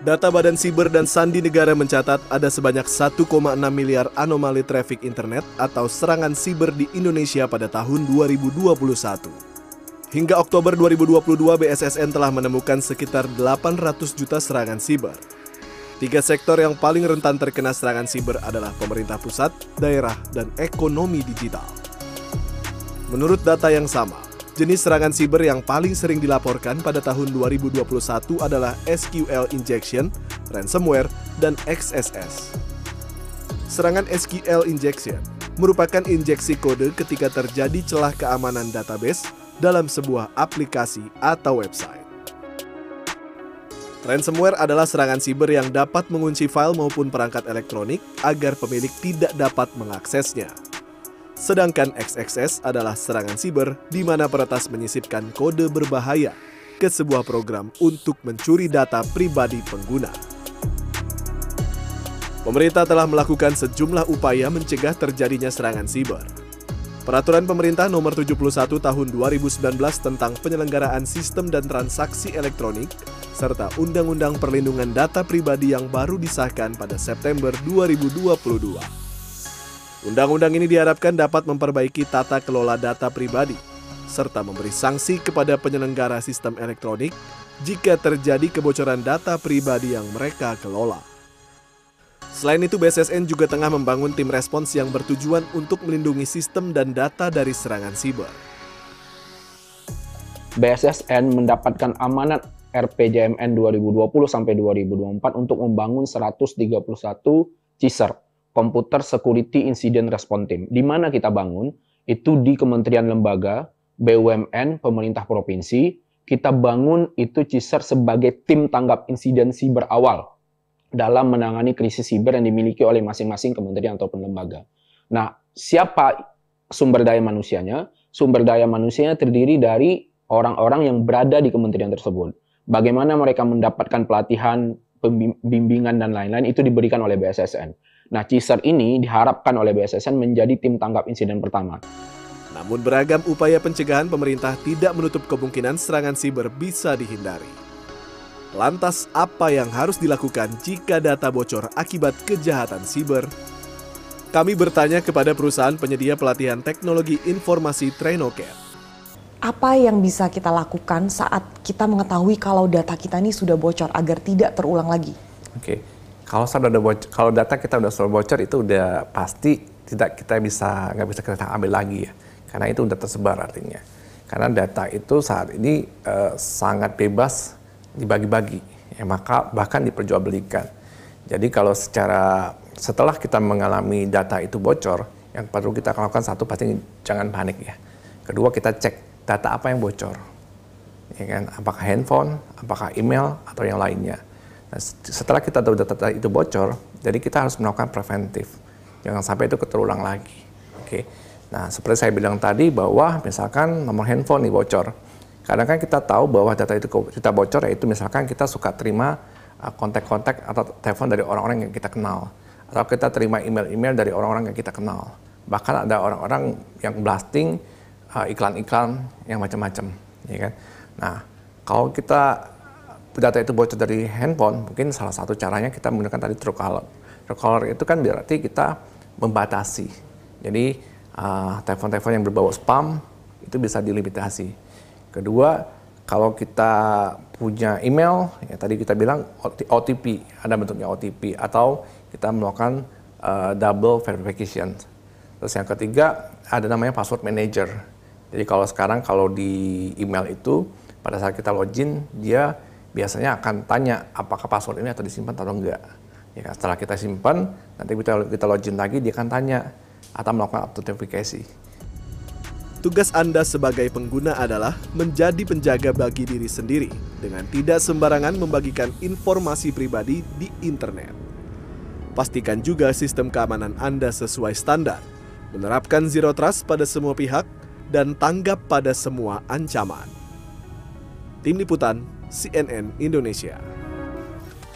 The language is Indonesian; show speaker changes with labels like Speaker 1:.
Speaker 1: Data Badan Siber dan Sandi Negara mencatat ada sebanyak 1,6 miliar anomali traffic internet atau serangan siber di Indonesia pada tahun 2021. Hingga Oktober 2022, BSSN telah menemukan sekitar 800 juta serangan siber. Tiga sektor yang paling rentan terkena serangan siber adalah pemerintah pusat, daerah, dan ekonomi digital. Menurut data yang sama, Jenis serangan siber yang paling sering dilaporkan pada tahun 2021 adalah SQL injection, ransomware, dan XSS. Serangan SQL injection merupakan injeksi kode ketika terjadi celah keamanan database dalam sebuah aplikasi atau website. Ransomware adalah serangan siber yang dapat mengunci file maupun perangkat elektronik agar pemilik tidak dapat mengaksesnya. Sedangkan XXS adalah serangan siber di mana peretas menyisipkan kode berbahaya ke sebuah program untuk mencuri data pribadi pengguna. Pemerintah telah melakukan sejumlah upaya mencegah terjadinya serangan siber. Peraturan Pemerintah Nomor 71 Tahun 2019 tentang penyelenggaraan sistem dan transaksi elektronik serta Undang-Undang Perlindungan Data Pribadi yang baru disahkan pada September 2022 Undang-undang ini diharapkan dapat memperbaiki tata kelola data pribadi, serta memberi sanksi kepada penyelenggara sistem elektronik jika terjadi kebocoran data pribadi yang mereka kelola. Selain itu, BSSN juga tengah membangun tim respons yang bertujuan untuk melindungi sistem dan data dari serangan siber.
Speaker 2: BSSN mendapatkan amanat RPJMN 2020 sampai 2024 untuk membangun 131 CISR Computer Security Incident Response Team. Di mana kita bangun? Itu di kementerian lembaga, BUMN, pemerintah provinsi. Kita bangun itu CISER sebagai tim tanggap insiden siber awal dalam menangani krisis siber yang dimiliki oleh masing-masing kementerian ataupun lembaga. Nah, siapa sumber daya manusianya? Sumber daya manusianya terdiri dari orang-orang yang berada di kementerian tersebut. Bagaimana mereka mendapatkan pelatihan, pembimbingan, dan lain-lain itu diberikan oleh BSSN. Nah, CISER ini diharapkan oleh BSSN menjadi tim tanggap insiden pertama.
Speaker 1: Namun beragam upaya pencegahan pemerintah tidak menutup kemungkinan serangan siber bisa dihindari. Lantas apa yang harus dilakukan jika data bocor akibat kejahatan siber? Kami bertanya kepada perusahaan penyedia pelatihan teknologi informasi Trainoket.
Speaker 3: Apa yang bisa kita lakukan saat kita mengetahui kalau data kita ini sudah bocor agar tidak terulang lagi?
Speaker 4: Oke, kalau sudah ada bocor, kalau data kita udah sudah bocor itu udah pasti tidak kita bisa nggak bisa kita ambil lagi ya, karena itu udah tersebar artinya. Karena data itu saat ini uh, sangat bebas dibagi-bagi, ya maka bahkan diperjualbelikan. Jadi kalau secara setelah kita mengalami data itu bocor, yang perlu kita lakukan satu pasti jangan panik ya. Kedua kita cek data apa yang bocor, ya kan? Apakah handphone, apakah email atau yang lainnya setelah kita tahu data, itu bocor, jadi kita harus melakukan preventif. Jangan sampai itu keterulang lagi. Oke. Nah, seperti saya bilang tadi bahwa misalkan nomor handphone nih bocor. Kadang kan kita tahu bahwa data itu kita bocor yaitu misalkan kita suka terima uh, kontak-kontak atau telepon dari orang-orang yang kita kenal atau kita terima email-email dari orang-orang yang kita kenal. Bahkan ada orang-orang yang blasting uh, iklan-iklan yang macam-macam, ya kan. Nah, kalau kita data itu bocor dari handphone, mungkin salah satu caranya kita menggunakan tadi Truecaller. Truecaller itu kan berarti kita membatasi. Jadi uh, telepon-telepon yang berbau spam itu bisa dilimitasi. Kedua, kalau kita punya email, ya tadi kita bilang OTP, ada bentuknya OTP, atau kita melakukan uh, double verification. Terus yang ketiga, ada namanya password manager. Jadi kalau sekarang kalau di email itu, pada saat kita login, dia biasanya akan tanya apakah password ini atau disimpan atau enggak. Ya, kan? setelah kita simpan, nanti kita kita login lagi dia akan tanya atau melakukan authentication.
Speaker 1: Tugas Anda sebagai pengguna adalah menjadi penjaga bagi diri sendiri dengan tidak sembarangan membagikan informasi pribadi di internet. Pastikan juga sistem keamanan Anda sesuai standar, menerapkan zero trust pada semua pihak, dan tanggap pada semua ancaman. Tim Liputan CNN Indonesia.